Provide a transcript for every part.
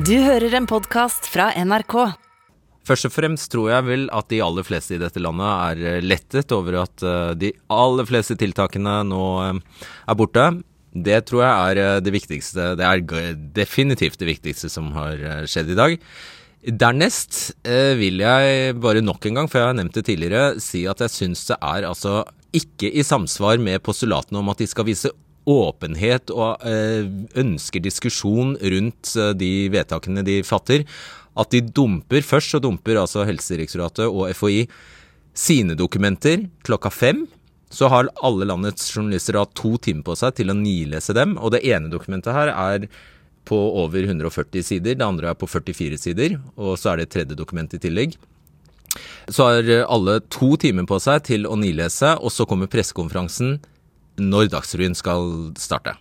Du hører en podkast fra NRK. Først og fremst tror jeg vel at de aller fleste i dette landet er eh, lettet over at eh, de aller fleste tiltakene nå eh, er borte. Det tror jeg er det viktigste. Det er definitivt det viktigste som har skjedd i dag. Dernest vil jeg bare nok en gang, for jeg har nevnt det tidligere, si at jeg syns det er altså ikke i samsvar med postulatene om at de skal vise åpenhet og ønsker diskusjon rundt de vedtakene de fatter at de dumper Først så dumper altså Helsedirektoratet og FHI sine dokumenter klokka fem. Så har alle landets journalister da to timer på seg til å nilese dem. Og det ene dokumentet her er på over 140 sider, det andre er på 44 sider, og så er det et tredje dokument i tillegg. Så har alle to timer på seg til å nilese, og så kommer pressekonferansen når Dagsrevyen skal starte.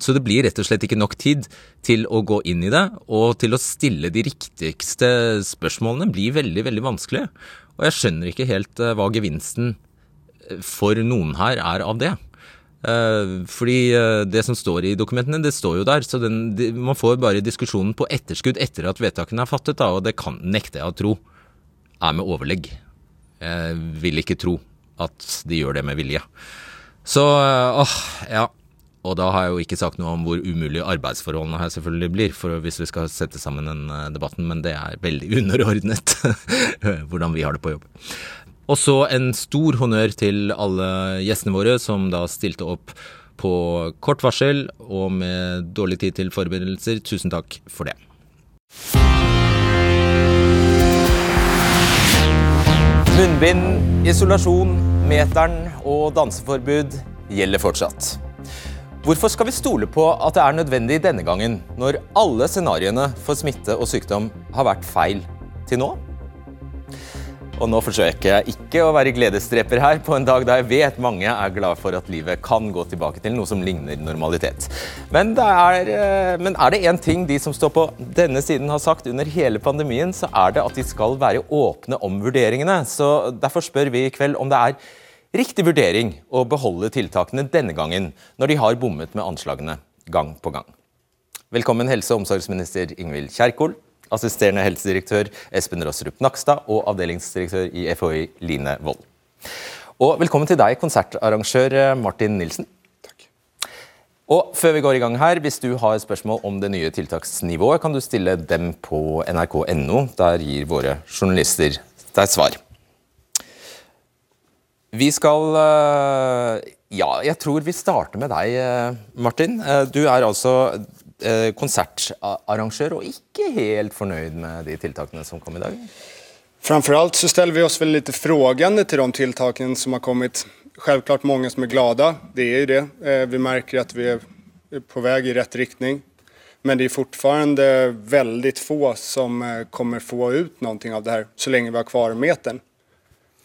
Så det blir rett og slett ikke nok tid til å gå inn i det, og til å stille de riktigste spørsmålene blir veldig, veldig vanskelig. Og jeg skjønner ikke helt eh, hva gevinsten eh, for noen her er av det. Eh, fordi det som står i dokumentene, det står jo der. Så den, man får bare diskusjonen på etterskudd etter at vedtakene er fattet, da, og det kan, nekter jeg å tro er med overlegg. Jeg vil ikke tro at de gjør det med vilje. Så åh, ja. Og da har jeg jo ikke sagt noe om hvor umulig arbeidsforholdene her selvfølgelig blir, for hvis vi skal sette sammen den eh, debatten, men det er veldig underordnet hvordan vi har det på jobb. Og så en stor honnør til alle gjestene våre som da stilte opp på kort varsel og med dårlig tid til forberedelser. Tusen takk for det. Munnbind, isolasjon, meteren og danseforbud gjelder fortsatt. Hvorfor skal vi stole på at det er nødvendig denne gangen, når alle scenarioene for smitte og sykdom har vært feil til nå? Og nå forsøker jeg ikke å være gledesdreper her på en dag da jeg vet mange er glad for at livet kan gå tilbake til noe som ligner normalitet. Men, er, eh, men er det én ting de som står på denne siden har sagt under hele pandemien, så er det at de skal være åpne om vurderingene. Så derfor spør vi i kveld om det er riktig vurdering å beholde tiltakene denne gangen, når de har bommet med anslagene gang på gang. Velkommen helse- og omsorgsminister Ingvild Kjerkol, assisterende helsedirektør Espen Rossrup Nakstad og avdelingsdirektør i FHI Line Wold. Og velkommen til deg, konsertarrangør eh, Martin Nilsen. Takk. Og før vi går i gang her, Hvis du har spørsmål om det nye tiltaksnivået, kan du stille dem på nrk.no. Der gir våre journalister deg svar. Vi skal eh, Ja, jeg tror vi starter med deg, eh, Martin. Du er altså konsertarrangør og ikke helt fornøyd med de tiltakene som kom i dag? Framförallt så ställer vi oss väl lite frågande till de tiltakene som har kommit. Självklart många som är glada, det är ju det. Vi märker att vi är på väg i rätt riktning. Men det är fortfarande väldigt få som kommer få ut någonting av det här så länge vi har kvar metern.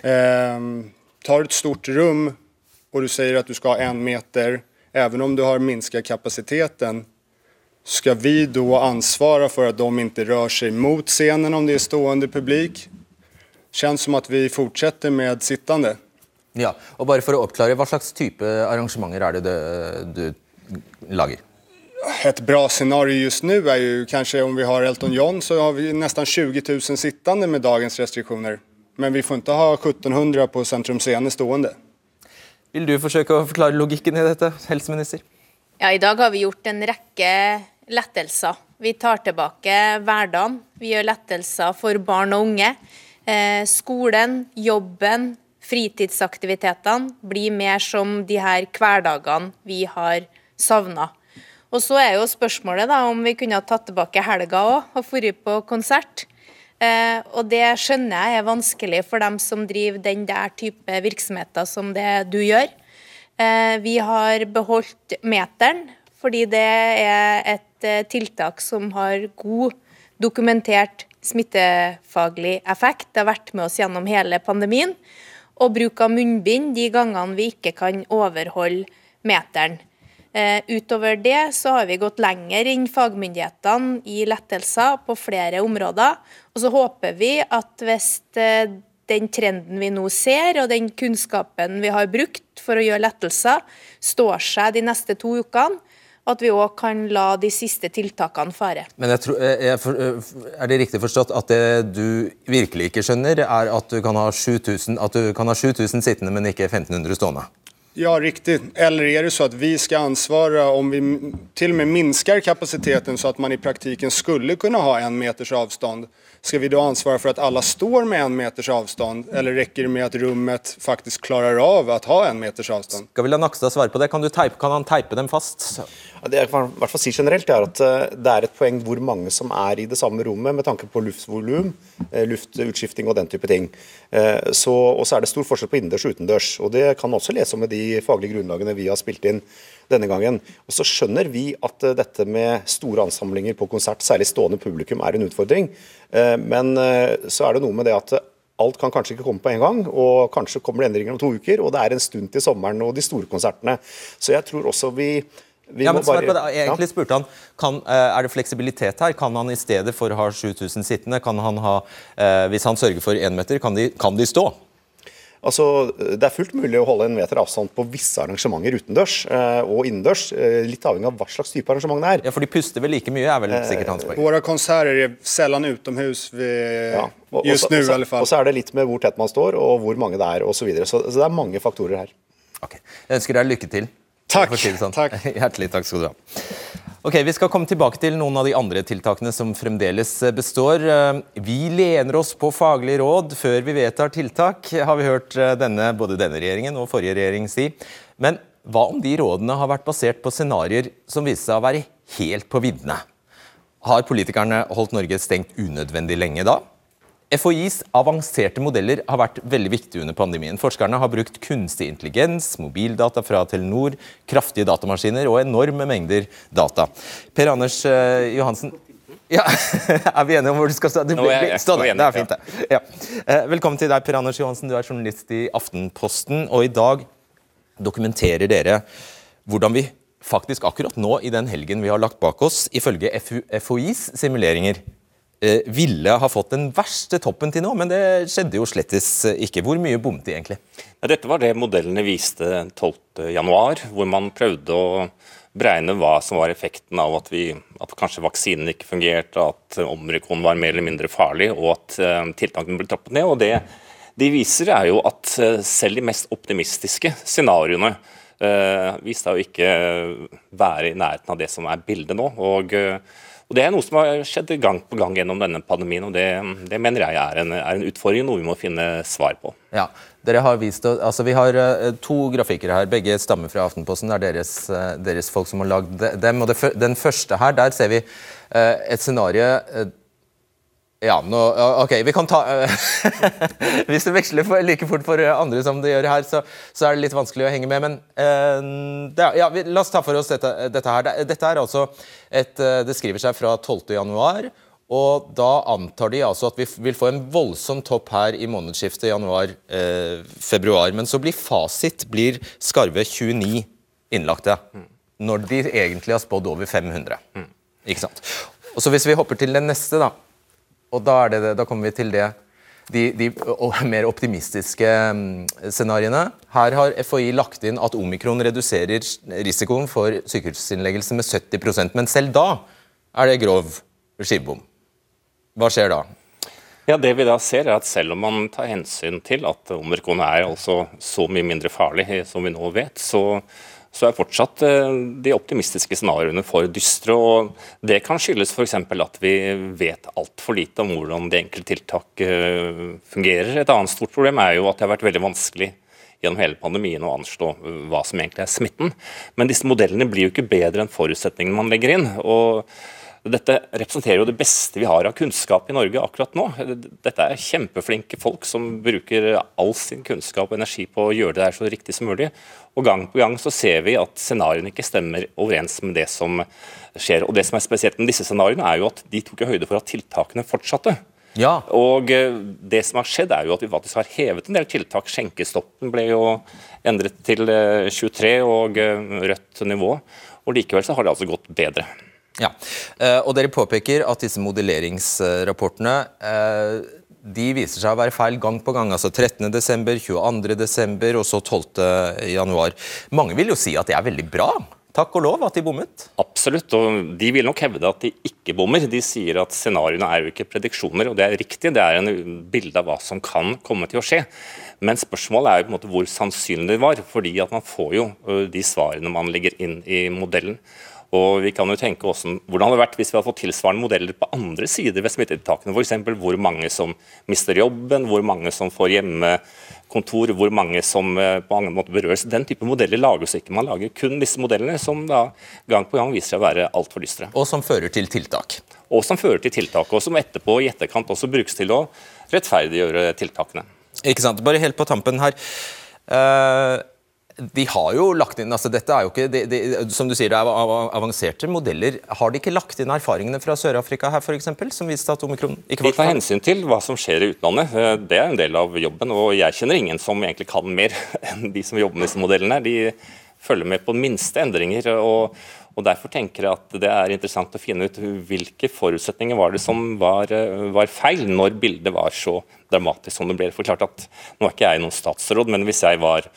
Ehm, tar ett stort rum och du säger att du ska ha en meter, även om du har minskat kapaciteten, ska vi då ansvara för att de inte rör sig mot scenen om det är stående publik? Känns som att vi fortsätter med sittande. Ja, og bare for å oppklare, Hva slags type arrangementer er det du, du lager? Ett bra scenario just nu är ju kanske om vi har Elton John så har vi nästan 20 000 sittande med dagens restriktioner. Men vi får ikke ha 1700 på Sentrum Scene stående. Vil du forsøke å forklare logikken i dette, helseminister? Ja, I dag har vi gjort en rekke lettelser. Vi tar tilbake hverdagen. Vi gjør lettelser for barn og unge. Eh, skolen, jobben, fritidsaktivitetene blir mer som de her hverdagene vi har savna. Og så er jo spørsmålet da om vi kunne ha tatt tilbake helga òg og dratt på konsert. Eh, og det skjønner jeg er vanskelig for dem som driver den der type virksomheter som det du gjør. Eh, vi har beholdt meteren fordi det er et eh, tiltak som har god dokumentert smittefaglig effekt. Det har vært med oss gjennom hele pandemien. Og bruk av munnbind de gangene vi ikke kan overholde meteren. Eh, utover det så har vi gått lenger enn fagmyndighetene i lettelser på flere områder. Og så håper vi at hvis eh, den trenden vi nå ser, og den kunnskapen vi har brukt for å gjøre lettelser, står seg de neste to ukene, at vi òg kan la de siste tiltakene fare. Men jeg tror, jeg, Er det riktig forstått at det du virkelig ikke skjønner, er at du kan ha 7000, at du kan ha 7000 sittende, men ikke 1500 stående? Ja, riktig. Eller er det så at vi skal ansvare om vi til og med minsker kapasiteten så at man i praktiken skulle kunne ha en meters avstand? Skal vi da ansvare for at alle står med en meters avstand, eller rekker det med at rommet faktisk klarer av å ha en meters avstand? Skal vi la Nakstad svare på det? Kan, type, kan han teipe dem fast? Ja, det jeg kan i hvert fall si generelt er at eh, det er et poeng hvor mange som er i det samme rommet med tanke på luftvolum, eh, luftutskifting og den type ting. Eh, så, og så er det stor forskjell på innendørs og utendørs. og Det kan man også lese om med de faglige grunnlagene vi har spilt inn denne gangen. Og Så skjønner vi at uh, dette med store ansamlinger på konsert, særlig stående publikum, er en utfordring. Uh, men uh, så er det noe med det at alt kan kanskje ikke komme på en gang, og kanskje kommer det endringer om to uker. Og det er en stund til sommeren og de store konsertene. Så jeg tror også vi vi ja, men bare, det. Egentlig spurte han kan, er det fleksibilitet her. Kan han i stedet for å ha 7000 sittende, kan han ha, hvis han sørger for én meter, kan de, kan de stå? Altså, Det er fullt mulig å holde en meter avstand på visse arrangementer utendørs eh, og innendørs. Eh, litt avhengig av hva slags type arrangement det er. Ja, For de puster vel like mye, er vel sikkert hans poeng. Våre konserter er sjelden utenhus ja. just nå, i alle fall. Og så er det litt med hvor tett man står, og hvor mange det er, osv. Så, videre. så Så det er mange faktorer her. Ok, Jeg ønsker deg lykke til. Takk. Si sånn. takk. Hjertelig takk skal du ha. Ok, Vi skal komme tilbake til noen av de andre tiltakene som fremdeles eh, består. Eh, vi lener oss på faglige råd før vi vedtar tiltak, har vi hørt eh, denne, både denne regjeringen og forrige regjering si. Men hva om de rådene har vært basert på scenarioer som viste seg å være helt på viddene? Har politikerne holdt Norge stengt unødvendig lenge da? FHIs avanserte modeller har vært veldig viktige under pandemien. Forskerne har brukt kunstig intelligens, mobildata fra Telenor, kraftige datamaskiner og enorme mengder data. Per Anders uh, Johansen, ja, Er vi enige om hvor du skal stå? Du, Nå er jeg, stå der. Det er fint, det. Ja. Uh, velkommen til deg, Per Anders Johansen. Du er journalist i Aftenposten. Og i dag dokumenterer dere hvordan vi faktisk akkurat nå i den helgen vi har lagt bak oss, ifølge FHIs simuleringer Eh, ville ha fått den verste toppen til nå, men det skjedde jo slettes ikke. Hvor mye bomte de egentlig? Dette var det modellene viste 12.1, hvor man prøvde å beregne hva som var effekten av at, vi, at kanskje vaksinen ikke fungerte, at omrikon var mer eller mindre farlig, og at uh, tiltakene ble trappet ned. og det de viser er jo at uh, selv de mest optimistiske scenarioene viste å ikke være i nærheten av det som er bildet nå. og og Det er noe som har skjedd gang på gang gjennom denne pandemien, og det, det mener jeg er en, er en, utfordring, noe vi må finne svar på. Ja, dere har vist, altså Vi har uh, to grafikker her, begge stammer fra Aftenposten. Det er deres, uh, deres folk som har lagd dem. og det, Den første her, der ser vi uh, et scenario ja, nå, ok, vi kan ta Hvis det veksler for, like fort for andre som det gjør her, så, så, er det litt vanskelig å henge med. Men uh, det, ja, vi, la oss ta for oss dette, dette her. Dette er altså et, uh, Det skriver seg fra 12. januar. Og da antar de altså at vi vil få en voldsom topp her i månedsskiftet januar-februar. Men så blir fasit blir skarve 29 innlagte. Mm. Når de egentlig har spådd over 500. Mm. Ikke sant? Og så Hvis vi hopper til den neste, da og da, det, da kommer vi til det de, de mer optimistiske mm, scenarioene. Her har FHI lagt inn at omikron reduserer risikoen for sykehusinnleggelse med 70% men selv da er det grov skivebom. Hva skjer da? Ja, det vi da ser er at Selv om man tar hensyn til at omikron er altså så mye mindre farlig som vi nå vet, så så er fortsatt eh, de optimistiske scenarioene for dystre. og Det kan skyldes f.eks. at vi vet altfor lite om hvordan de enkelte tiltak eh, fungerer. Et annet stort problem er jo at det har vært veldig vanskelig gjennom hele pandemien å anslå eh, hva som egentlig er smitten. Men disse modellene blir jo ikke bedre enn forutsetningene man legger inn. og dette representerer jo det beste vi har av kunnskap i Norge akkurat nå. Dette er kjempeflinke folk som bruker all sin kunnskap og energi på å gjøre det der så riktig som mulig. Og gang på gang så ser vi at scenarioene ikke stemmer overens med det som skjer. Og det som er spesielt med disse scenarioene, er jo at de tok høyde for at tiltakene fortsatte. Ja. Og eh, det som har skjedd, er jo at vi faktisk har hevet en del tiltak. Skjenkestoppen ble jo endret til 23 eh, og eh, rødt nivå. Og likevel så har det altså gått bedre. Ja, eh, og Dere påpeker at disse modelleringsrapportene eh, de viser seg å være feil gang på gang. altså 13.12., 22.12. og så 12.1. Mange vil jo si at det er veldig bra takk og lov at de bommet? Absolutt, og de vil nok hevde at de ikke bommer. De sier at scenarioene er jo ikke prediksjoner, og det er riktig. Det er en bilde av hva som kan komme til å skje. Men spørsmålet er jo på en måte hvor sannsynlig det var, fordi at man får jo de svarene man legger inn i modellen. Og vi kan jo tenke også, Hvordan hadde det vært hvis vi hadde fått tilsvarende modeller på andre sider ved smittetiltakene? F.eks. hvor mange som mister jobben, hvor mange som får hjemmekontor, hvor mange som eh, på annen måte berøres. Den type modeller lages ikke. Man lager kun disse modellene som da gang på gang viser seg å være altfor dystre. Og som fører til tiltak. Og som fører til tiltak, og som etterpå i etterkant også brukes til å rettferdiggjøre tiltakene. Ikke sant. Bare helt på tampen her. Uh, de har jo lagt inn altså dette er jo ikke, de, de, Som du sier, det er avanserte modeller. Har de ikke lagt inn erfaringene fra Sør-Afrika her, f.eks., som viste at omikron ikke var De tar hensyn til hva som skjer i utlandet. Eh, det er en del av jobben. Og jeg kjenner ingen som egentlig kan mer enn de som jobber med disse modellene. De følger med på minste endringer. og og Derfor tenker jeg at det er interessant å finne ut hvilke forutsetninger var det som var, eh, var feil, når bildet var så dramatisk som det ble forklart. at Nå er ikke jeg noen statsråd, men hvis jeg var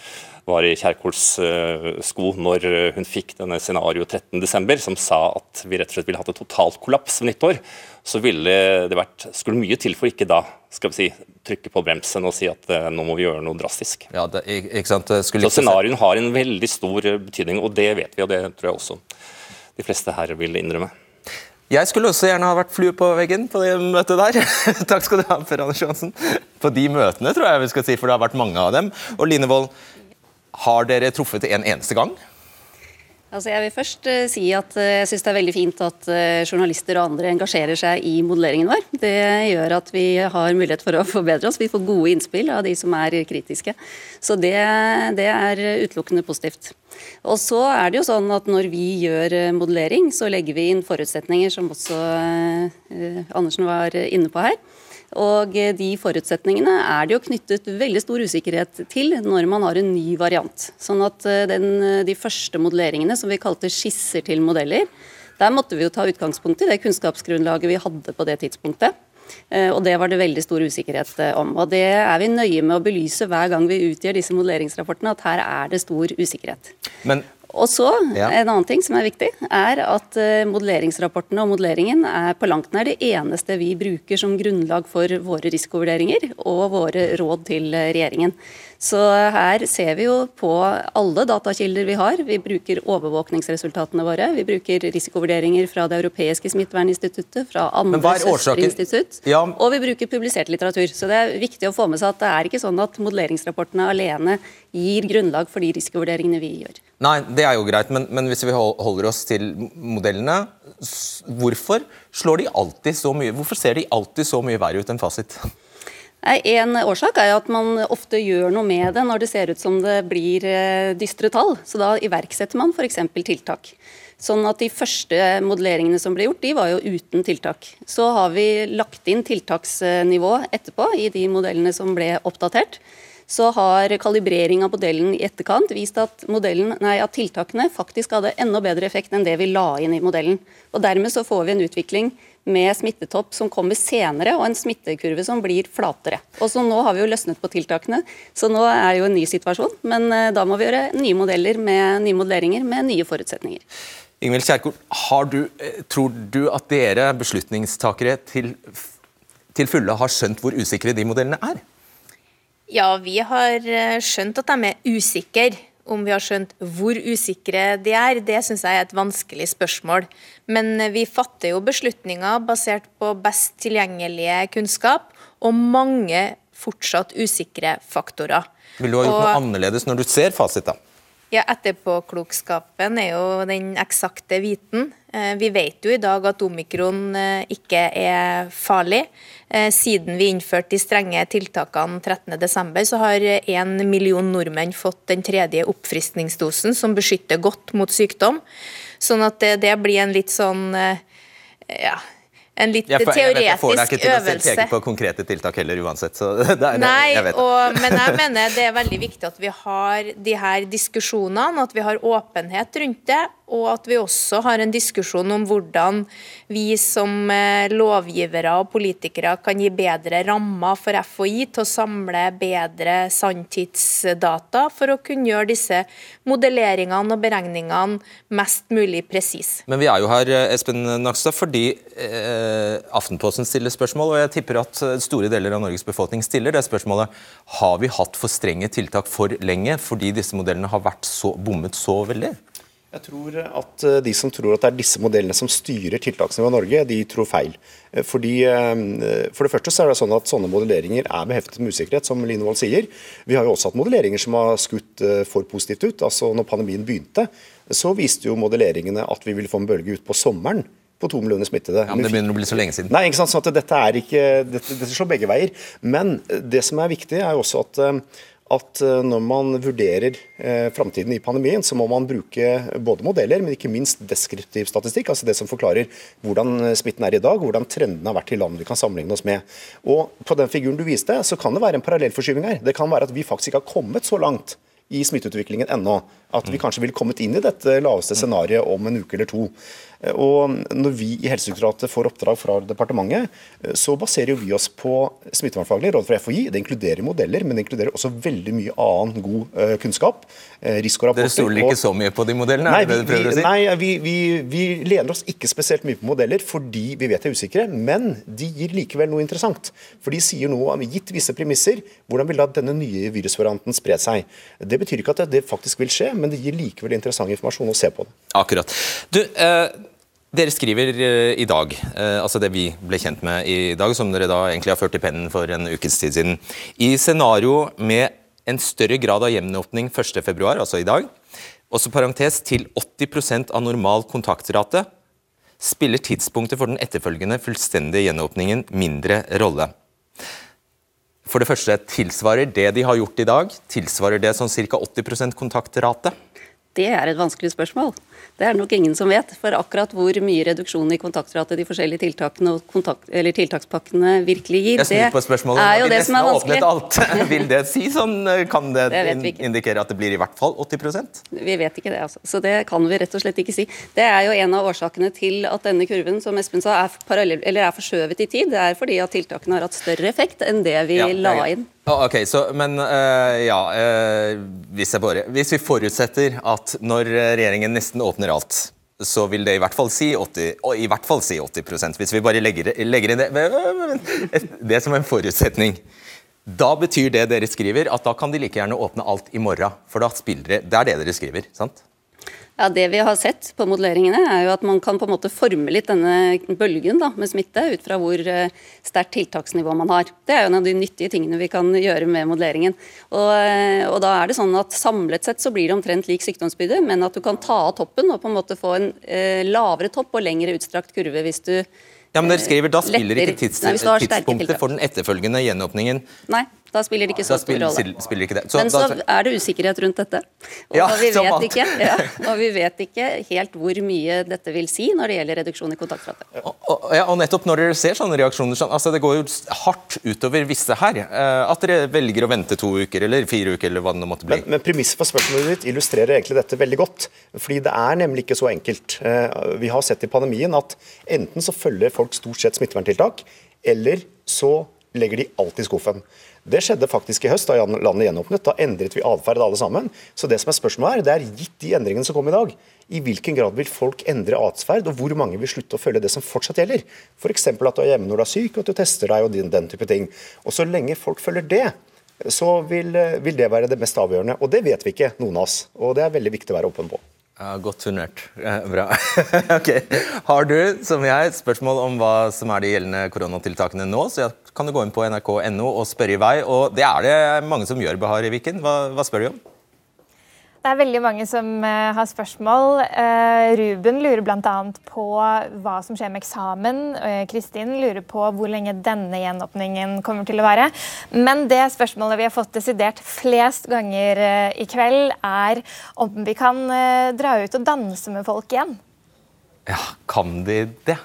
var i Kjerkols uh, sko når eh, hun fikk denne scenario 13.12., som sa at vi rett og slett ville hatt et totalt kollaps ved nyttår, så ville det vært, skulle mye til for ikke da skal vi si, trykke på bremsen og si at uh, nå må vi gjøre noe drastisk. Ja, det, ikke sant? så scenarioen har en veldig stor betydning, og det vet vi, og det tror jeg også de fleste her vil innrømme. Jeg skulle også gjerne ha vært flue på veggen på det møtet der. Takk skal du ha, Per Anders Johansen. På de møtene, tror jeg vi skal si, for det har vært mange av dem. Og Linevold, har dere truffet en eneste gang? Altså jeg vil først uh, si at uh, jeg syns det er veldig fint at uh, journalister og andre engasjerer seg i modelleringen vår. Det gjør at vi har mulighet for å forbedre oss. Vi får gode innspill av de som er kritiske. Så det, det er utelukkende positivt. Og så er det jo sånn at Når vi gjør modellering, så legger vi inn forutsetninger, som også Andersen var inne på her. Og eh, de forutsetningene er det jo knyttet veldig stor usikkerhet til når man har en ny variant. Sånn at eh, den, eh, De første modelleringene, som vi kalte skisser til modeller, der måtte vi jo ta utgangspunkt i det kunnskapsgrunnlaget vi hadde på det tidspunktet. Og Det var det veldig stor usikkerhet om. Og Det er vi nøye med å belyse hver gang vi utgjør disse modelleringsrapportene, at her er det stor usikkerhet. Men og så, ja. En annen ting som er viktig, er at uh, modelleringsrapportene og modelleringen er på langt nær det eneste vi bruker som grunnlag for våre risikovurderinger og våre råd til uh, regjeringen. Så her ser vi jo på alle datakilder vi har. Vi bruker overvåkningsresultatene våre. Vi bruker risikovurderinger fra Det europeiske smitteverninstituttet, fra andre søsterinstitutt, ja. og vi bruker publisert litteratur. Så det er viktig å få med seg at det er ikke sånn at modelleringsrapportene alene gir grunnlag for de risikovurderingene vi gjør. Nei, det er jo greit, men, men hvis vi holder oss til modellene, hvorfor slår de alltid så mye? Hvorfor ser de alltid så mye verre ut enn fasit? En årsak er at man ofte gjør noe med det når det ser ut som det blir eh, dystre tall. Så da iverksetter man f.eks. tiltak. Sånn at De første modelleringene som ble gjort, de var jo uten tiltak. Så har vi lagt inn tiltaksnivå etterpå i de modellene som ble oppdatert så har kalibrering av modellen i etterkant vist at, modellen, nei, at, tiltakene faktisk hadde enda bedre effekt enn det vi la inn i modellen. Og Dermed så får vi en utvikling med smittetopp som kommer senere, og en smittekurve som blir flatere. Og så Nå har vi jo løsnet på tiltakene, så nå er det jo en ny situasjon. Men uh, da må vi gjøre nye modeller med nye modelleringer med nye forutsetninger. Ingvild Kjerkol, du, eh, tror du at dere beslutningstakere til, til fulle har skjønt hvor usikre de modellene er? Ja, vi har eh, skjønt at de er usikre. Om vi har skjønt hvor usikre de er, det syns jeg er et vanskelig spørsmål. Men eh, vi fatter jo beslutninger basert på best tilgjengelige kunnskap og mange fortsatt usikre faktorer. Vil du ha gjort og, noe annerledes når du ser fasit, da? Ja, Etterpåklokskapen er jo den eksakte viten. Eh, vi vet jo i dag at omikron ikke er farlig. Eh, siden vi innførte de strenge tiltakene 13.12, så har én million nordmenn fått den tredje oppfriskningsdosen, som beskytter godt mot sykdom. Sånn at det, blir en litt sånn eh, ja, en litt ja, jeg, vet, jeg får deg ikke til å se- peke på konkrete tiltak heller uansett. Så det er, Nei, jeg og, men jeg mener det er veldig viktig at vi har de her diskusjonene, at vi har åpenhet rundt det, og at vi også har en diskusjon om hvordan vi som eh, lovgivere og politikere kan gi bedre rammer for FHI til å samle bedre sanntidsdata for å kunne gjøre disse modelleringene og beregningene mest mulig presise. Men vi er jo her, eh, Espen Nakstad, fordi eh, Aftenposten stiller spørsmål, og jeg tipper at eh, store deler av Norges befolkning stiller det spørsmålet. Har vi hatt for strenge tiltak for lenge fordi disse modellene har vært så, bommet så veldig? Jeg tror at eh, De som tror at det er disse modellene som styrer tiltaksnivået i Norge, de tror feil. Eh, Fordi, eh, for det første så er det sånn at Sånne modelleringer er beheftet med usikkerhet, som Linevold sier. Vi har jo også hatt modelleringer som har skutt for positivt ut. altså når pandemien begynte, så viste jo modelleringene at vi ville få en bølge ut på sommeren på to millioner smittede. Ja, men Det begynner å bli så lenge siden. Nei, ikke sant, sånn at dette er ikke, dette, dette slår begge veier. Men det som er viktig, er jo også at, at eh, når man vurderer eh, framtiden i pandemien, så må man bruke både modeller, men ikke minst deskriptiv statistikk. Altså det som forklarer hvordan eh, smitten er i dag, hvordan trendene har vært i land vi kan sammenligne oss med. Og på den figuren du viste, så kan det være en parallellforskyving her. Det kan være at vi faktisk ikke har kommet så langt i smitteutviklingen ennå. At vi kanskje ville kommet inn i dette laveste scenarioet om en uke eller to. Og Når vi i Helsedirektoratet får oppdrag fra departementet, så baserer jo vi oss på smittevernfaglig råd fra FHI. Det inkluderer modeller, men det inkluderer også veldig mye annen god eh, kunnskap. eh. Dere stoler ikke så mye på de modellene? Nei, er det det vi, vi, si? nei vi, vi, vi lener oss ikke spesielt mye på modeller fordi vi vet de er usikre, men de gir likevel noe interessant. For de sier noe om, gitt visse premisser, hvordan vil da denne nye virusvarianten spre seg. Det betyr ikke at det faktisk vil skje, men det gir likevel interessant informasjon å se på det. Akkurat. Du, eh, dere skriver eh, i dag, eh, altså det vi ble kjent med i dag, som dere da egentlig har ført i pennen for en ukes tid siden, i scenario med en større grad av gjenåpning 1.2., altså i dag, også parentes til 80% av normal kontaktrate, spiller tidspunktet for den etterfølgende fullstendige gjenåpningen mindre rolle. For det første, tilsvarer det de har gjort i dag, tilsvarer det sånn ca. 80% kontaktrate? Det er et vanskelig spørsmål. Det er nok ingen som vet. For akkurat hvor mye reduksjon i kontaktratet de forskjellige tiltakene og kontakt, eller tiltakspakkene virkelig gir, spørsmålet. er jo det som er vanskelig. alt, vil det si sånn? Kan det, Det indikere at det blir i hvert fall 80% Vi vet ikke det, altså. Så det kan vi rett og slett ikke si. Det er jo en av årsakene til at denne kurven, som Espen sa, er, parallell, eller er forskjøvet i tid. Det er fordi at tiltakene har hatt større effekt enn det vi Ja, la inn. Ok, så, men uh, ja uh, hvis, jeg bare, hvis vi forutsetter at når regjeringen nesten åpner alt, så vil det i hvert fall si 80, og i hvert fall si 80% Hvis vi bare legger, legger inn det, det som en forutsetning. Da betyr det dere skriver at da kan de like gjerne åpne alt i morgen. For da spiller det, det er det dere skriver, sant? Ja, Det vi har sett på modelleringene, er jo at man kan på en måte forme litt denne bølgen da, med smitte ut fra hvor eh, sterkt tiltaksnivå man har. Det er jo en av de nyttige tingene vi kan gjøre med modelleringen. Og, eh, og da er det sånn at Samlet sett så blir det omtrent lik sykdomsbyrde, men at du kan ta av toppen og på en måte få en eh, lavere topp og lengre utstrakt kurve hvis du Ja, men dere skriver Da spiller letter- ikke tids, Nei, tidspunktet for den etterfølgende gjenåpningen Nei, da spiller det ikke så stor rolle. spiller ikke det. Men så er det usikkerhet rundt dette. Og, Ja, vi vet ikke, ja, og vi vet ikke helt hvor mye dette vil si når det gjelder reduksjon i kontaktrate. Og, og, ja, og nettopp når dere ser sånne reaksjoner sånn, altså Det går jo hardt utover visse her. eh, at dere velger å vente to uker eller fire uker eller hva det nå måtte bli. Men, men premisset for spørsmålet ditt illustrerer egentlig dette veldig godt. Fordi det er nemlig ikke så enkelt. Eh, Vi har sett i pandemien at enten så følger folk stort sett smitteverntiltak, eller så legger de alt i skuffen. Det skjedde faktisk i høst da landet gjenåpnet. Da endret vi atferd alle sammen. Så det som er spørsmålet her, det er gitt de endringene som kom i dag. I hvilken grad vil folk endre atferd, og hvor mange vil slutte å følge det som fortsatt gjelder? F.eks. at du er hjemme når du er syk, og at du tester deg og den, den type ting. Og så lenge folk følger det, så vil, vil det være det mest avgjørende. Og det vet vi ikke, noen av oss. Og det er veldig viktig å være åpen på. Ja, godt turnert. Bra. ok. Har du, som jeg, spørsmål om hva som er de gjeldende koronatiltakene nå, så kan du gå inn på nrk.no og spørre i vei. Og det er det mange som gjør, Behar Viken. Hva, hva spør de om? Det er veldig mange som eh, har spørsmål. Eh, Ruben lurer bl.a. på hva som skjer med eksamen. Eh, Kristin lurer på hvor lenge denne gjenåpningen kommer til å være. Men det spørsmålet vi har fått desidert flest ganger i kveld, er om vi kan dra ut og danse med folk igjen. Ja, kan de det?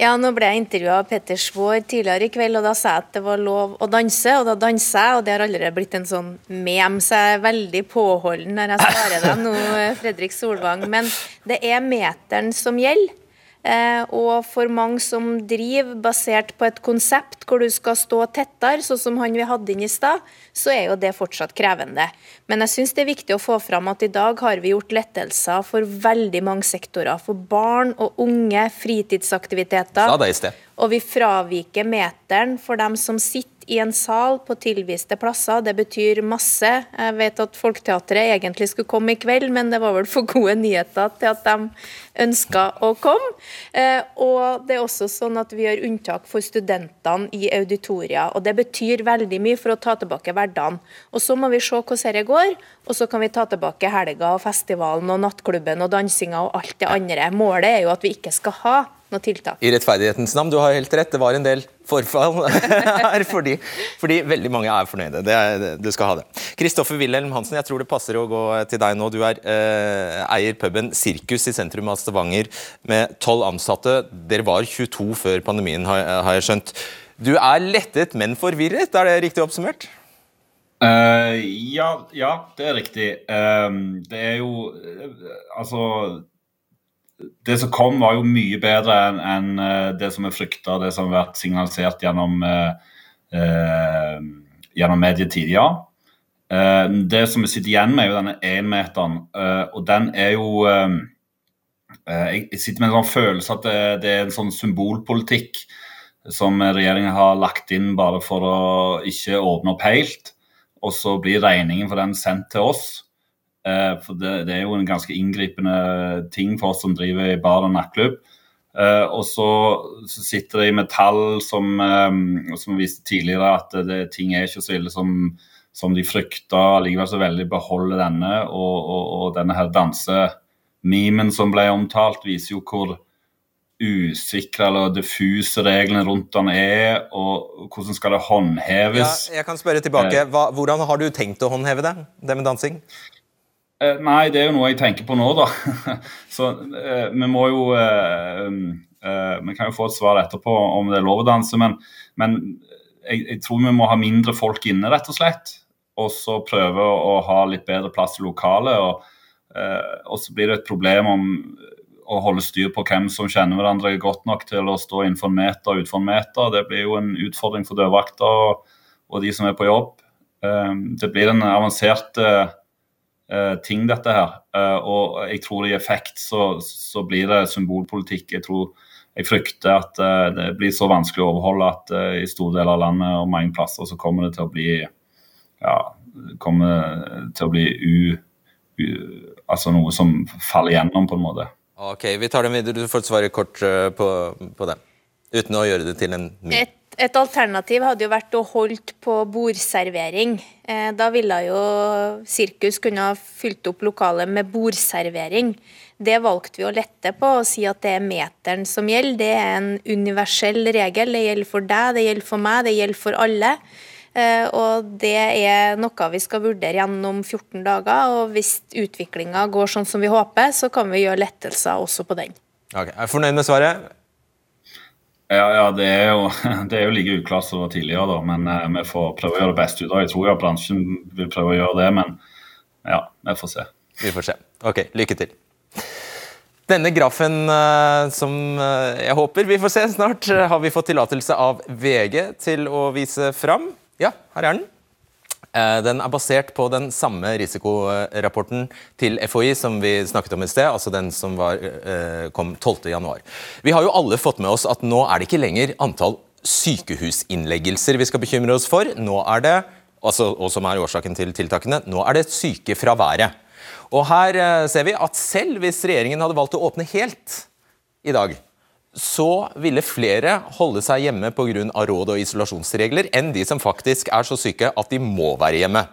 Ja, nå ble jeg intervjua av Petter Svaar tidligere i kveld, og da sa jeg at det var lov å danse, og da danser jeg, og det har allerede blitt en sånn mem, så jeg er veldig påholden når jeg svarer deg nå, Fredrik Solvang. Men det er meteren som gjelder. Eh, og for mange som driver basert på et konsept hvor du skal stå tettere, sånn som han vi hadde inn i stad, så er jo det fortsatt krevende. Men jeg syns det er viktig å få fram at i dag har vi gjort lettelser for veldig mange sektorer. For barn og unge, fritidsaktiviteter. Sa det i sted. Og vi fraviker meteren for dem som sitter i en sal på tilviste plasser. Det betyr masse. Jeg vet at Folketeatret egentlig skulle komme i kveld, men det var vel for gode nyheter til at de ønska å komme. Eh, og det er også sånn at vi gjør unntak for studentene i auditoria. Og det betyr veldig mye for å ta tilbake hverdagen. Og så må vi se hvordan dette går, og så kan vi ta tilbake helga og festivalen og nattklubben og dansinga og alt det andre. Målet er jo at vi ikke skal ha noe tiltak. I rettferdighetens navn, du har helt rett. Det var en del forfall her fordi, fordi veldig mange er fornøyde. Det er, du skal ha det. Kristoffer Wilhelm Hansen, jeg tror det passer å gå til deg nå. Du er eh, eier puben Sirkus i sentrum av Stavanger med tolv ansatte. Dere var 22 før pandemien, har, har jeg skjønt. Du er lettet, men forvirret, er det riktig oppsummert? Uh, ja, ja, det er riktig. Uh, det er jo uh, Altså det som kom, var jo mye bedre enn en, uh, det som er frykta, det som har vært signalisert gjennom, eh, gjennom medietid. tidligere. Eh, det som vi sitter igjen med, er jo denne énmeteren, og den er jo Jeg sitter med en sånn følelse at det, det er en sånn symbolpolitikk som regjeringen har lagt inn bare for å ikke åpne opp helt. Og så blir regningen for den sendt til oss. Uh, for det, det, er jo en ganske inngripende ting for oss som driver i bar og nattklubb. Uh, og så, så, sitter de med tall som, um, som viste tidligere at det, ting er ikke så ille som, som de frykta. Likevel så veldig beholder denne. Og, og, og denne her dansemimen som ble omtalt, viser jo hvor usikre eller diffuse reglene rundt den er, og hvordan skal det håndheves? Ja, jeg kan spørre tilbake. Hva, hvordan har du tenkt å håndheve det, det med dansing? Eh, nei, det er jo noe jeg tenker på nå, da. Så eh, vi må jo eh, eh, Vi kan jo få et svar etterpå om det er lov å danse, men, men jeg, jeg, tror vi må ha mindre folk inne, rett og slett. Og så prøve å, ha litt bedre plass i lokalet. Og, og så blir det et problem om å holde styr på hvem som kjenner hverandre godt nok til å stå innenfor en meter og utenfor en meter. Det blir jo en utfordring for dørvakter og, og de som er på jobb. Det blir en avansert ting, dette her. Uh, og jeg tror i effekt så, så, blir det symbolpolitikk. Jeg tror jeg frykter at uh, det blir så vanskelig å overholde at i store deler av landet og mange plasser så kommer det til å bli ja, kommer til å bli u, u, altså noe som faller gjennom, på en måte. Ok, Vi tar den videre. Du får svare kort på, på det. Uten å gjøre det til en Et et alternativ hadde jo vært å holde på bordservering. Eh, da ville jo sirkus kunne ha fylt opp lokalet med bordservering. Det valgte vi å lette på og si at det er meteren som gjelder. Det er en universell regel. Det gjelder for deg, det gjelder for meg, det gjelder for alle. Eh, og det er noe vi skal vurdere gjennom 14 dager. Og hvis utviklinga går sånn som vi håper, så kan vi gjøre lettelser også på den. Okay. Er fornøyd med svaret? Ja, ja det, er jo, det, er jo, like uklart som tidligere, da, men eh, vi får prøve å gjøre det beste ut av det. Jeg tror jo bransjen vil prøve å gjøre det, men ja, vi får se. Vi får se. Ok, lykke til. Denne grafen uh, som uh, jeg håper vi får se snart, uh, har vi fått tillatelse av VG til å vise fram. Ja, her er den. Eh, den er basert på den samme risikorapporten til FHI som vi snakket om i sted, altså den som var, eh, kom 12.1. Vi har jo alle fått med oss at nå er det ikke lenger antall sykehusinnleggelser vi skal bekymre oss for. Nå er det, altså, og som er årsaken til tiltakene, nå er det sykefraværet. Og her eh, ser vi at selv hvis regjeringen hadde valgt å åpne helt i dag, så ville flere holde seg hjemme pga. råd og isolasjonsregler enn de som faktisk er så syke at de må være hjemme.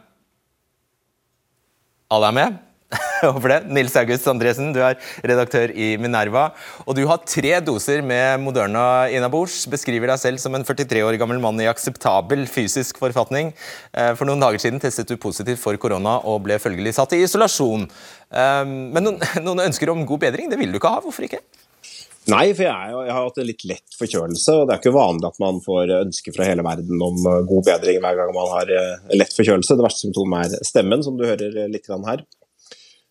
Alle er med? Håper det. Nils August Andresen, du er redaktør i Minerva. Og du har tre doser med Moderna innabords. Beskriver deg selv som en 43 år gammel mann i akseptabel fysisk forfatning. Eh, for noen dager siden testet du positivt for korona og ble følgelig satt i isolasjon. Eh, men noen, ønsker om god bedring, det vil du ikke ha. Hvorfor ikke? Nei, for jeg, jeg, har hatt en litt lett forkjølelse. og Det er ikke vanlig at man får ønsker fra hele verden om eh, god bedring hver gang man har eh, lett forkjølelse. Det verste symptomet er stemmen, som du hører litt her.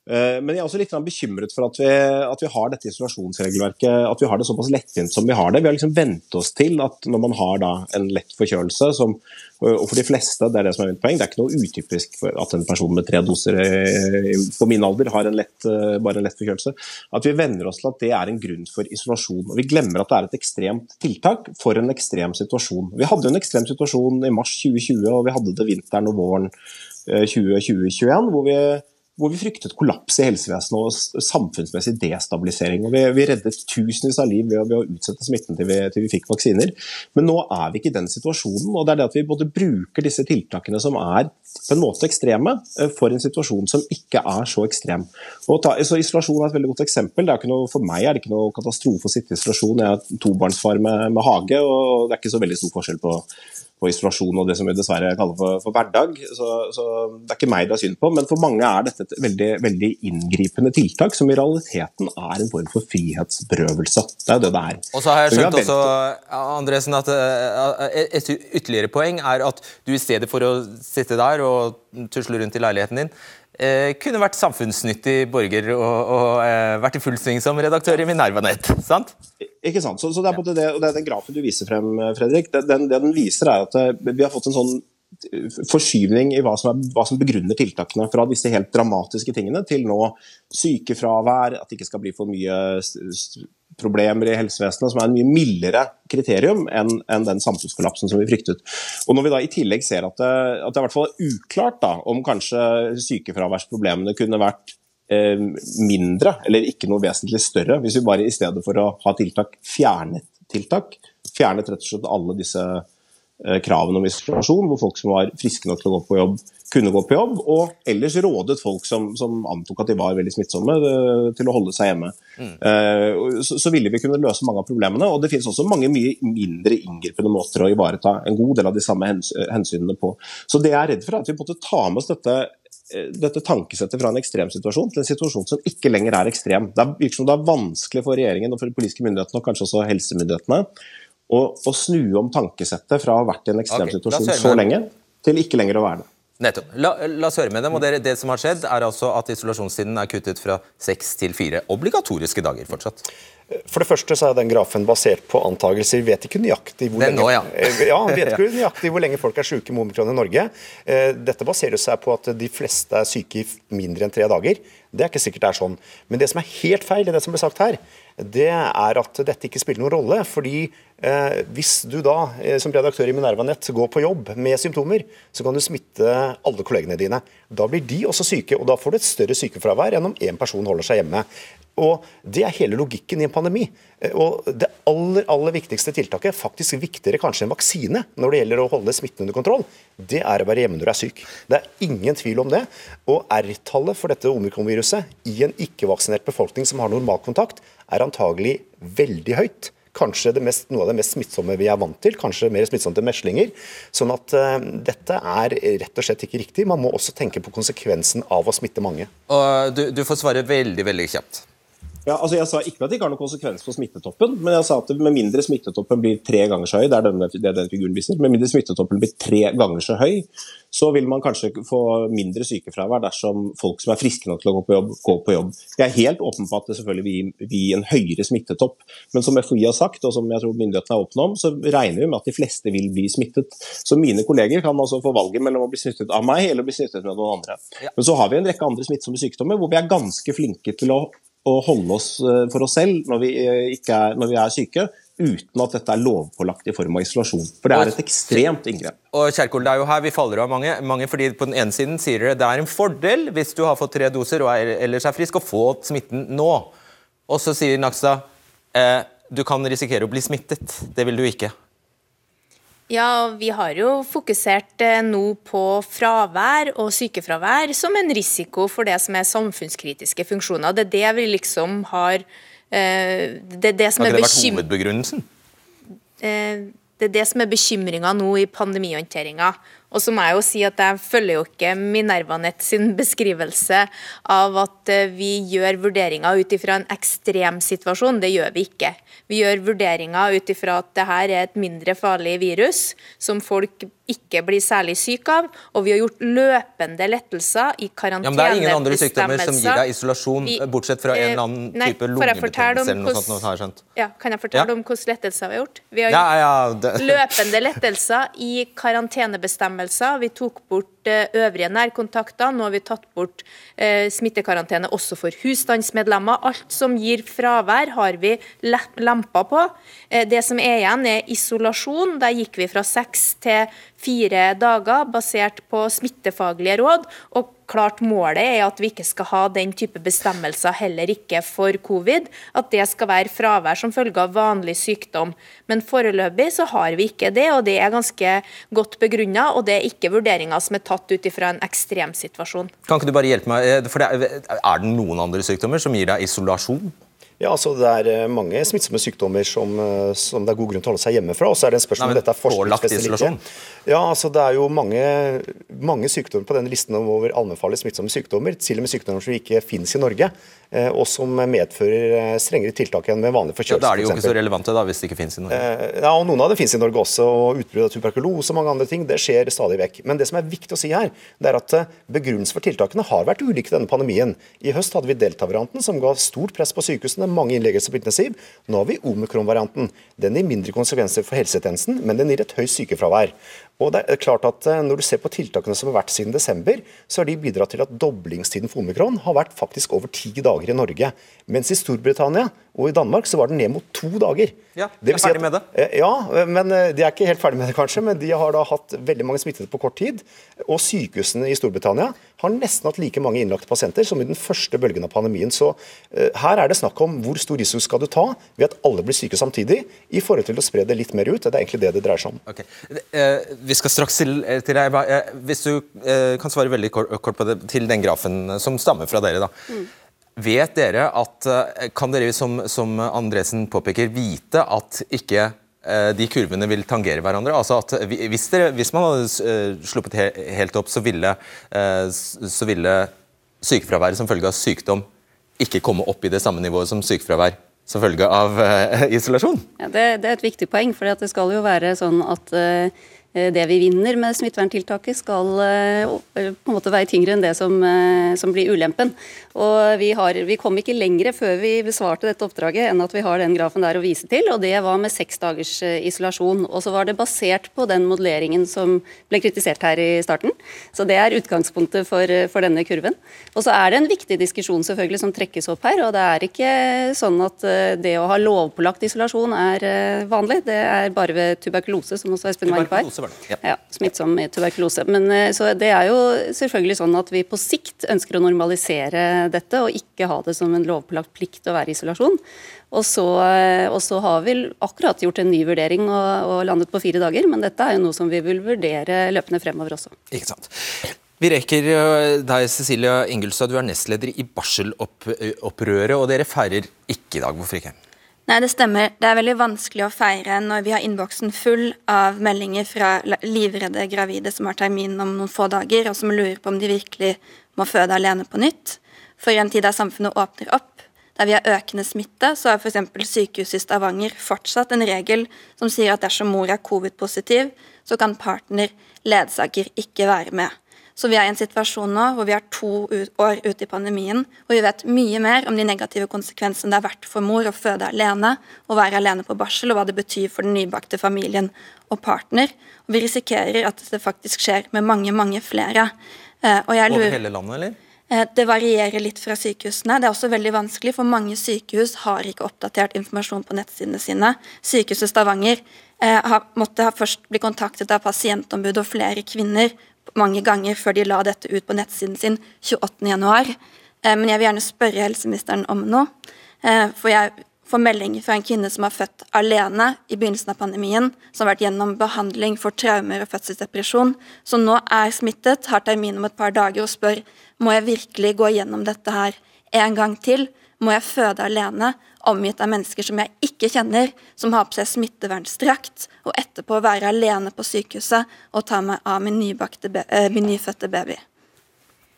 Eh, men jeg er også litt bekymret for at vi, at vi, har dette isolasjonsregelverket, at vi har det såpass lettvint som vi har det. Vi har liksom vent oss til at når man har en lett forkjølelse, som, og for de fleste, det er det som er mitt poeng, det er ikke noe utypisk at en person med tre doser på min alder har en lett, eh, bare en lett forkjølelse, at vi venner oss til at det er en grunn for isolasjon. Og Vi glemmer at det er et ekstremt tiltak for en ekstrem situasjon. Vi hadde en ekstrem situasjon i mars 2020, og vi hadde det vinteren og våren 2021, eh, hvor vi hvor vi fryktet kollaps i helsevesenet og samfunnsmessig destabilisering. Og vi, vi reddet tusenvis av liv ved, ved, å utsette smitten til vi, til vi, fikk vaksiner. Men nå er vi ikke i den situasjonen. og det er det at Vi både bruker disse tiltakene som er på en måte ekstreme, eh, for en situasjon som ikke er så ekstrem. Ta, så Isolasjon er et veldig godt eksempel. Noe, for meg er det ikke noe katastrofe å sitte i isolasjon. Jeg er tobarnsfar med, med hage, og det er ikke så veldig stor forskjell på på isolasjon og det som vi dessverre kaller for, for hverdag. Så, så, Det er ikke meg det er synd på, men for mange er dette et veldig, veldig inngripende tiltak som i realiteten er en form for frihetsberøvelse. Det er jo det det er. Og så har jeg skjønt også, Andresen, at eh, et ytterligere poeng er at du i stedet for å sitte der og tusle rundt i leiligheten din, eh, kunne vært samfunnsnyttig borger og, og eh, vært i full sving som redaktør i Minerva-nett. sant? Ikke sant? Så, så det, er på det, og det er den grafen du viser frem, Fredrik. Den, det den viser, er at eh, vi har fått en sånn eh, forskyvning i hva som, er, hva som, begrunner tiltakene. Fra disse helt dramatiske tingene til nå sykefravær, at det ikke skal bli for mye problemer i helsevesenet, som er en mye mildere kriterium enn, enn den samfunnskollapsen som vi fryktet. Og Når vi da i tillegg ser at det, at det er hvert fall uklart da, om kanskje sykefraværsproblemene kunne vært eh, mindre, eller ikke noe vesentlig større, hvis vi bare i stedet for å ha tiltak, fjernet tiltak. Fjernet rett og slett alle disse eh, kravene om isolasjon, hvor folk som var friske nok til å gå på jobb, kunne gå på jobb, og ellers rådet folk som, som antok at de var veldig smittsomme, eh, til å holde seg hjemme. Mm. Uh, så, så, ville vi kunne løse mange av problemene. Og det finnes også mange mye mindre inngripende måter å ivareta en god del av de samme hensynene på. Så det jeg er redd for, er at vi måtte ta med oss dette eh, dette tankesettet fra en ekstremsituasjon til en situasjon som ikke lenger er ekstrem. Det virker som det er vanskelig for regjeringen og for de politiske myndighetene og kanskje også helsemyndighetene å, å snu om tankesettet fra å ha vært i en ekstremsituasjon okay, så lenge til ikke lenger å være det. Nettopp. La, la oss høre med dem. og det, det, som har skjedd er altså at Isolasjonstiden er kuttet fra seks til fire obligatoriske dager fortsatt. For det første så er den grafen basert på antakelser. Vi vet ikke nøyaktig hvor, lenge, nå, ja. ja, vet ikke nøyaktig hvor lenge folk er syke med omikron i Norge. Eh, dette baserer seg på at de fleste er syke i mindre enn tre dager. Det er ikke sikkert det er sånn. Men det som er helt feil i det som ble sagt her, det er at dette ikke spiller noen rolle. fordi eh, hvis du da eh, som redaktør i Minerva Nett går på jobb med symptomer, så kan du smitte alle kollegene dine. Da blir de også syke, og da får du et større sykefravær enn om én person holder seg hjemme. Og Det er hele logikken i en pandemi. Eh, og Det aller aller viktigste tiltaket, faktisk viktigere kanskje enn vaksine når det gjelder å holde smitten under kontroll, det er å være hjemme når du er syk. Det er ingen tvil om det. Og R-tallet for dette omikronviruset i en ikke-vaksinert befolkning som har normalkontakt, er antagelig veldig høyt. Kanskje mest, noe av det mest smittsomme vi er vant til, kanskje mer smittsomt enn meslinger. Sånn at uh, dette er rett og slett ikke riktig. Man må også tenke på konsekvensen av å smitte mange. Og du, du får svare veldig, veldig kjapt. Ja, altså Jeg sa ikke at det ikke har noen konsekvens for smittetoppen, men jeg sa at med mindre smittetoppen blir tre ganger så høy, det er denne, det den figuren viser, med mindre smittetoppen blir tre ganger så høy, så vil man kanskje få mindre sykefravær dersom folk som er friske nok til å gå på jobb, går på jobb. Jeg er helt åpen på at det selvfølgelig vil gi en høyere smittetopp, men som FHI har sagt, og som jeg tror myndighetene er åpne om, så regner vi med at de fleste vil bli smittet. Så mine kolleger kan altså få valget mellom å bli smittet av meg eller å bli smittet med noen andre. Men så har vi en rekke andre smittsomme sykdommer hvor vi er ganske flinke til å å holde oss eh, for oss selv når vi, eh, er, når vi er syke, uten at dette er lovpålagt i form av isolasjon. For det er et ekstremt inngrep. Og Kjerkol, det er jo her vi faller av mange, mange fordi På den ene siden sier dere det er en fordel hvis du har fått tre doser og er, ellers er frisk, å få smitten nå. Og så sier Nakstad eh, du kan risikere å bli smittet. Det vil du ikke. Ja, vi har jo fokusert eh, nå på fravær og sykefravær som en risiko for det som er samfunnskritiske funksjoner. Det er det vi liksom har eh, Det er det som har ikke det vært hovedbegrunnelsen? Eh, det er det som er bekymringa nå i pandemihåndteringa. Og så må jeg jo si at jeg følger jo ikke Minervanet sin beskrivelse av at eh, vi gjør vurderinger ut ifra en ekstrem situasjon. Det gjør vi ikke. Vi gjør vurderinger ut ifra at dette er et mindre farlig virus som folk ikke blir særlig syke av, og vi har gjort løpende lettelser i karantenebestemmelser. Ja, men det er ingen andre sykdommer som gir deg isolasjon, vi, bortsett fra en eller annen eh, nei, type lungebetennelse eller noe sånt? har jeg skjønt. Ja, kan jeg fortelle ja. om hvilke lettelser vi har gjort? Vi har gjort ja, løpende lettelser i karantenebestemmelser. Vi tok bort Eh, øvrige nærkontakter. Nå har vi tatt bort eh, smittekarantene også for husstandsmedlemmer. Alt som gir fravær, har vi lempa på. Eh, det som er igjen, er isolasjon. Der gikk vi fra seks til fire dager, basert på smittefaglige råd. og klart målet er at vi ikke skal ha den type bestemmelser heller ikke for covid. At det skal være fravær som følge av vanlig sykdom. Men foreløpig så har vi ikke det, og det er ganske godt begrunna. Og det er ikke vurderinger som er tatt ut ifra en ekstremsituasjon. Kan ikke du bare hjelpe meg, eh, for det er, er det noen andre sykdommer som gir deg isolasjon? Ja, altså Det er eh, mange smittsomme sykdommer som, eh, som, det er god grunn til å holde seg hjemme fra. og så er det en spørsmål om dette er forskningsfestet eller. Ja, altså Det er jo mange, mange sykdommer på denne listen over allmennfarlige smittsomme sykdommer, til og med sykdommer som ikke finnes i Norge. Eh, og som medfører eh, strengere tiltak enn med vanlig forkjølelse. Ja, da er de jo ikke så relevante da, hvis det ikke finnes i Norge? Eh, ja, og Noen av det finnes i Norge også. og Utbrudd av tuberkulose og mange andre ting det skjer stadig vekk. Men det som er viktig å si her, det er at begrunnelsen for tiltakene har vært ulike denne pandemien. I høst hadde vi delta-varianten, som ga stort press på sykehusene, mange innleggelser på intensiv. Nå har vi omikron-varianten. Den gir mindre konsekvenser for helsetjenesten, men den gir et høyt sykefravær. Og det er klart at eh, Når du ser på tiltakene som har vært siden desember, så har de bidratt til at doblingstiden for omikron har vært faktisk over ti dager i Norge. Mens i Storbritannia og i Danmark så var den ned mot to dager. Ja, de er ferdig med det. Eh, ja, men eh, de er ikke helt ferdig med det, kanskje. Men de har da hatt veldig mange smittede på kort tid. Og sykehusene i Storbritannia har nesten hatt like mange innlagte pasienter som i den første bølgen av pandemien. Så uh, her er det snakk om hvor stor risiko skal du ta ved at alle blir syke samtidig, i forhold til å spre det litt mer ut. Det er egentlig det det dreier seg om. Okay. Vi skal straks til, til deg. Hvis du kan svare veldig kort, kort, på det, til den grafen som stammer fra dere. da. Mm. Vet dere at, Kan dere, som, som Andresen påpeker, vite at ikke de kurvene vil tangere hverandre. Altså at hvis, dere, hvis man hadde sluppet helt opp, så ville, så ville sykefraværet som følge av sykdom ikke komme opp i det samme nivået som sykefravær som følge av isolasjon? Ja, det, det, er et viktig poeng, for det skal jo være sånn at Eh, det vi vinner med smitteverntiltaket skal eh, på en måte veie tyngre enn det som, eh, som blir ulempen. Og vi, har, vi, kom ikke lenger før vi besvarte dette oppdraget enn at vi har den grafen der å vise til, og det var med seks dagers isolasjon. Og så var det basert på den modelleringen som ble kritisert her i starten. Så det er utgangspunktet for, for denne kurven. Og så er det en viktig diskusjon selvfølgelig som trekkes opp her, og det er ikke sånn at det å ha lovpålagt isolasjon er vanlig. Det er bare ved tuberkulose, som også Espen var inne på her. Ja. ja smittsom tuberkulose. Men eh, så Det er jo selvfølgelig sånn at vi på sikt ønsker å normalisere dette, og ikke ha det som en lovpålagt plikt å være i isolasjon. Og så, eh, og så, har vi akkurat gjort en ny vurdering og, og, landet på fire dager, men dette er jo noe som vi vil vurdere løpende fremover også. Ikke sant. Vi rekker eh, deg, Cecilia Ingulstad. Du er nestleder i barselopprøret, og dere feirer ikke i dag. Hvorfor ikke? Nei, det stemmer. Det er veldig vanskelig å feire når vi har innboksen full av meldinger fra livredde gravide som har termin om noen få dager, og som lurer på om de virkelig må føde alene på nytt. For i en tid der samfunnet åpner opp, der vi har økende smitte, så har f.eks. sykehuset i Stavanger fortsatt en regel som sier at dersom mor er covid-positiv, så kan partner, ledsager, ikke være med. Så vi er i en situasjon nå hvor vi er to år ute i pandemien, og vi vet mye mer om de negative konsekvensene det har vært for mor å føde alene og være alene på barsel, og hva det betyr for den nybakte familien og partner. Og vi risikerer at det faktisk skjer med mange, mange flere. Eh, lurer, Over hele landet, eller? Eh, det varierer litt fra sykehusene. Det er også veldig vanskelig, for mange sykehus har ikke oppdatert informasjon på nettsidene sine. Sykehuset Stavanger eh, måtte først bli kontaktet av pasientombudet og flere kvinner mange ganger før de la dette ut på nettsiden sin 28.1. Eh, men jeg vil gjerne spørre helseministeren om noe. Eh, for jeg får melding fra en kvinne som har født alene i begynnelsen av pandemien, som har vært gjennom behandling for traumer og fødselsdepresjon, som nå er smittet, har termin om et par dager og spør må jeg virkelig gå gjennom dette her en gang til. må jeg føde alene, omgitt av mennesker som jeg ikke kjenner, som har på seg smittevernstrakt, og etterpå være alene på sykehuset og ta meg av min, eh, min nyfødte baby?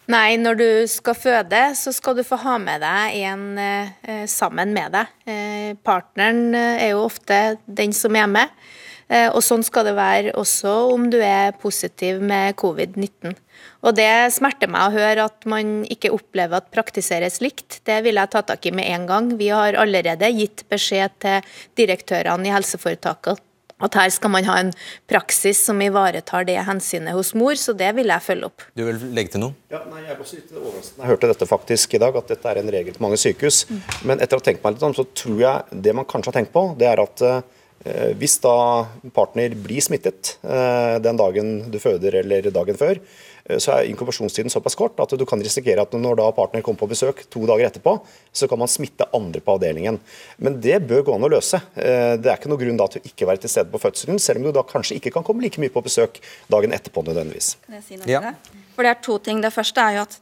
Nei, når du skal føde, så skal du få ha med deg en eh, sammen med deg. Eh, partneren eh, er jo ofte den som er med. Eh, og sånn skal det være også om du er positiv med covid-19. Og det smerter meg å høre at man ikke opplever at praktiseres likt. Det vil jeg ta tak i med en gang. Vi har allerede gitt beskjed til direktørene i helseforetaket at her skal man ha en praksis som ivaretar det hensynet hos mor, så det vil jeg følge opp. Du vil legge til noe? Ja, nei, jeg er også litt overrasket. Jeg hørte dette faktisk i dag, at dette er en regel til mange sykehus. Mm. Men etter å ha tenkt meg litt om, så tror jeg det man kanskje har tenkt på, det er at eh, hvis da partner blir smittet eh, den dagen du føder eller dagen før, Eh, så er inkubasjonstiden såpass kort at du kan risikere at når da partner kommer på besøk to dager etterpå, så kan man smitte andre på avdelingen. Men det bør gå an å løse. Eh, det er ikke noe grunn da til å ikke være til stede på fødselen, selv om du da kanskje ikke kan komme like mye på besøk dagen etterpå nødvendigvis. Kan jeg si noe ja. det? For det er to ting. Det første er jo at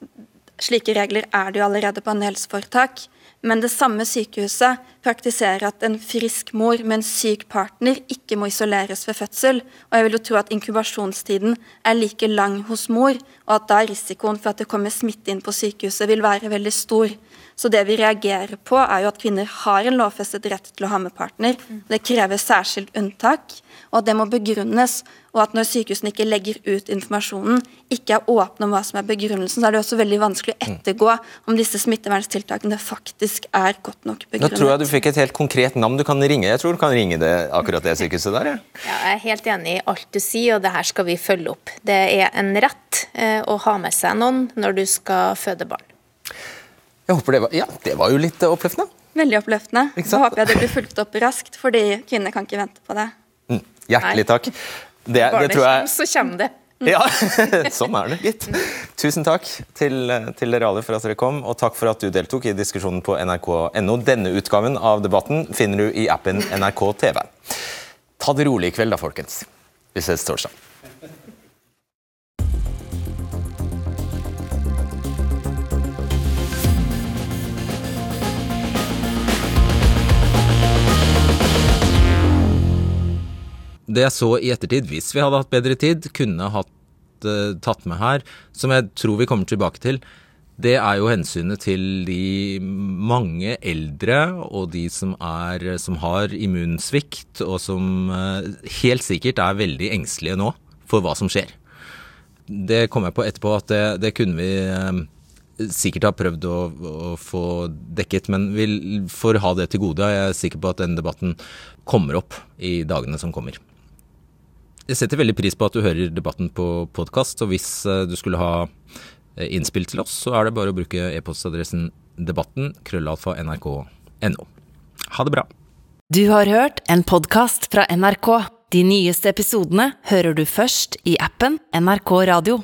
slike regler er det jo allerede på en helseforetak. Men det samme sykehuset praktiserer at en frisk mor med en syk partner ikke må isoleres ved fødsel. Og jeg vil jo tro at inkubasjonstiden er like lang hos mor, og at da risikoen for at det kommer smitte inn på sykehuset vil være veldig stor. Så det vi reagerer på, er jo at kvinner har en lovfestet rett til å ha med partner. Det krever særskilt unntak, og at det må begrunnes. Og at når sykehusene ikke legger ut informasjonen, ikke er åpne om hva som er begrunnelsen, så er det også veldig vanskelig å ettergå om disse smitteverntiltakene faktisk er godt nok begrunnet. Nå tror jeg du fikk et helt konkret navn du kan ringe. Jeg tror du kan ringe det akkurat det sykehuset der. Ja. ja jeg er helt enig i alt du sier, og det her skal vi følge opp. Det er en rett eh, å ha med seg noen når du skal føde barn. Jeg håper det var, ja, det var jo litt oppløftende. Veldig oppløftende. Så håper jeg det blir fulgt opp raskt, fordi kvinner kan ikke vente på det. Mm, hjertelig takk. Det, det tror jeg så kommer det. Ja, sånn er det, gitt. Tusen takk til, til, dere alle for at dere kom, og takk for at du deltok i diskusjonen på nrk.no. Denne utgaven av debatten finner du i appen NRK TV. Ta det rolig i kveld da, folkens. Vi ses torsdag. Det jeg så i ettertid, hvis vi hadde hatt bedre tid, kunne hatt uh, tatt med her, som jeg tror vi kommer tilbake til, det er jo hensynet til de mange eldre og de som, er, som har immunsvikt, og som uh, helt sikkert er veldig engstelige nå for hva som skjer. Det kom jeg på etterpå at det, det kunne vi uh, sikkert ha prøvd å, å, få dekket, men vi får ha det til gode. Jeg er sikker på at den debatten kommer opp i dagene som kommer. Jeg setter veldig pris på at du hører debatten på podkast, og hvis eh, du skulle ha eh, innspill til oss, så er det bare å bruke e-postadressen debatten krøllalfa nrk.no. Ha det bra. Du har hørt en podkast fra NRK. De nyeste episodene hører du først i appen NRK Radio.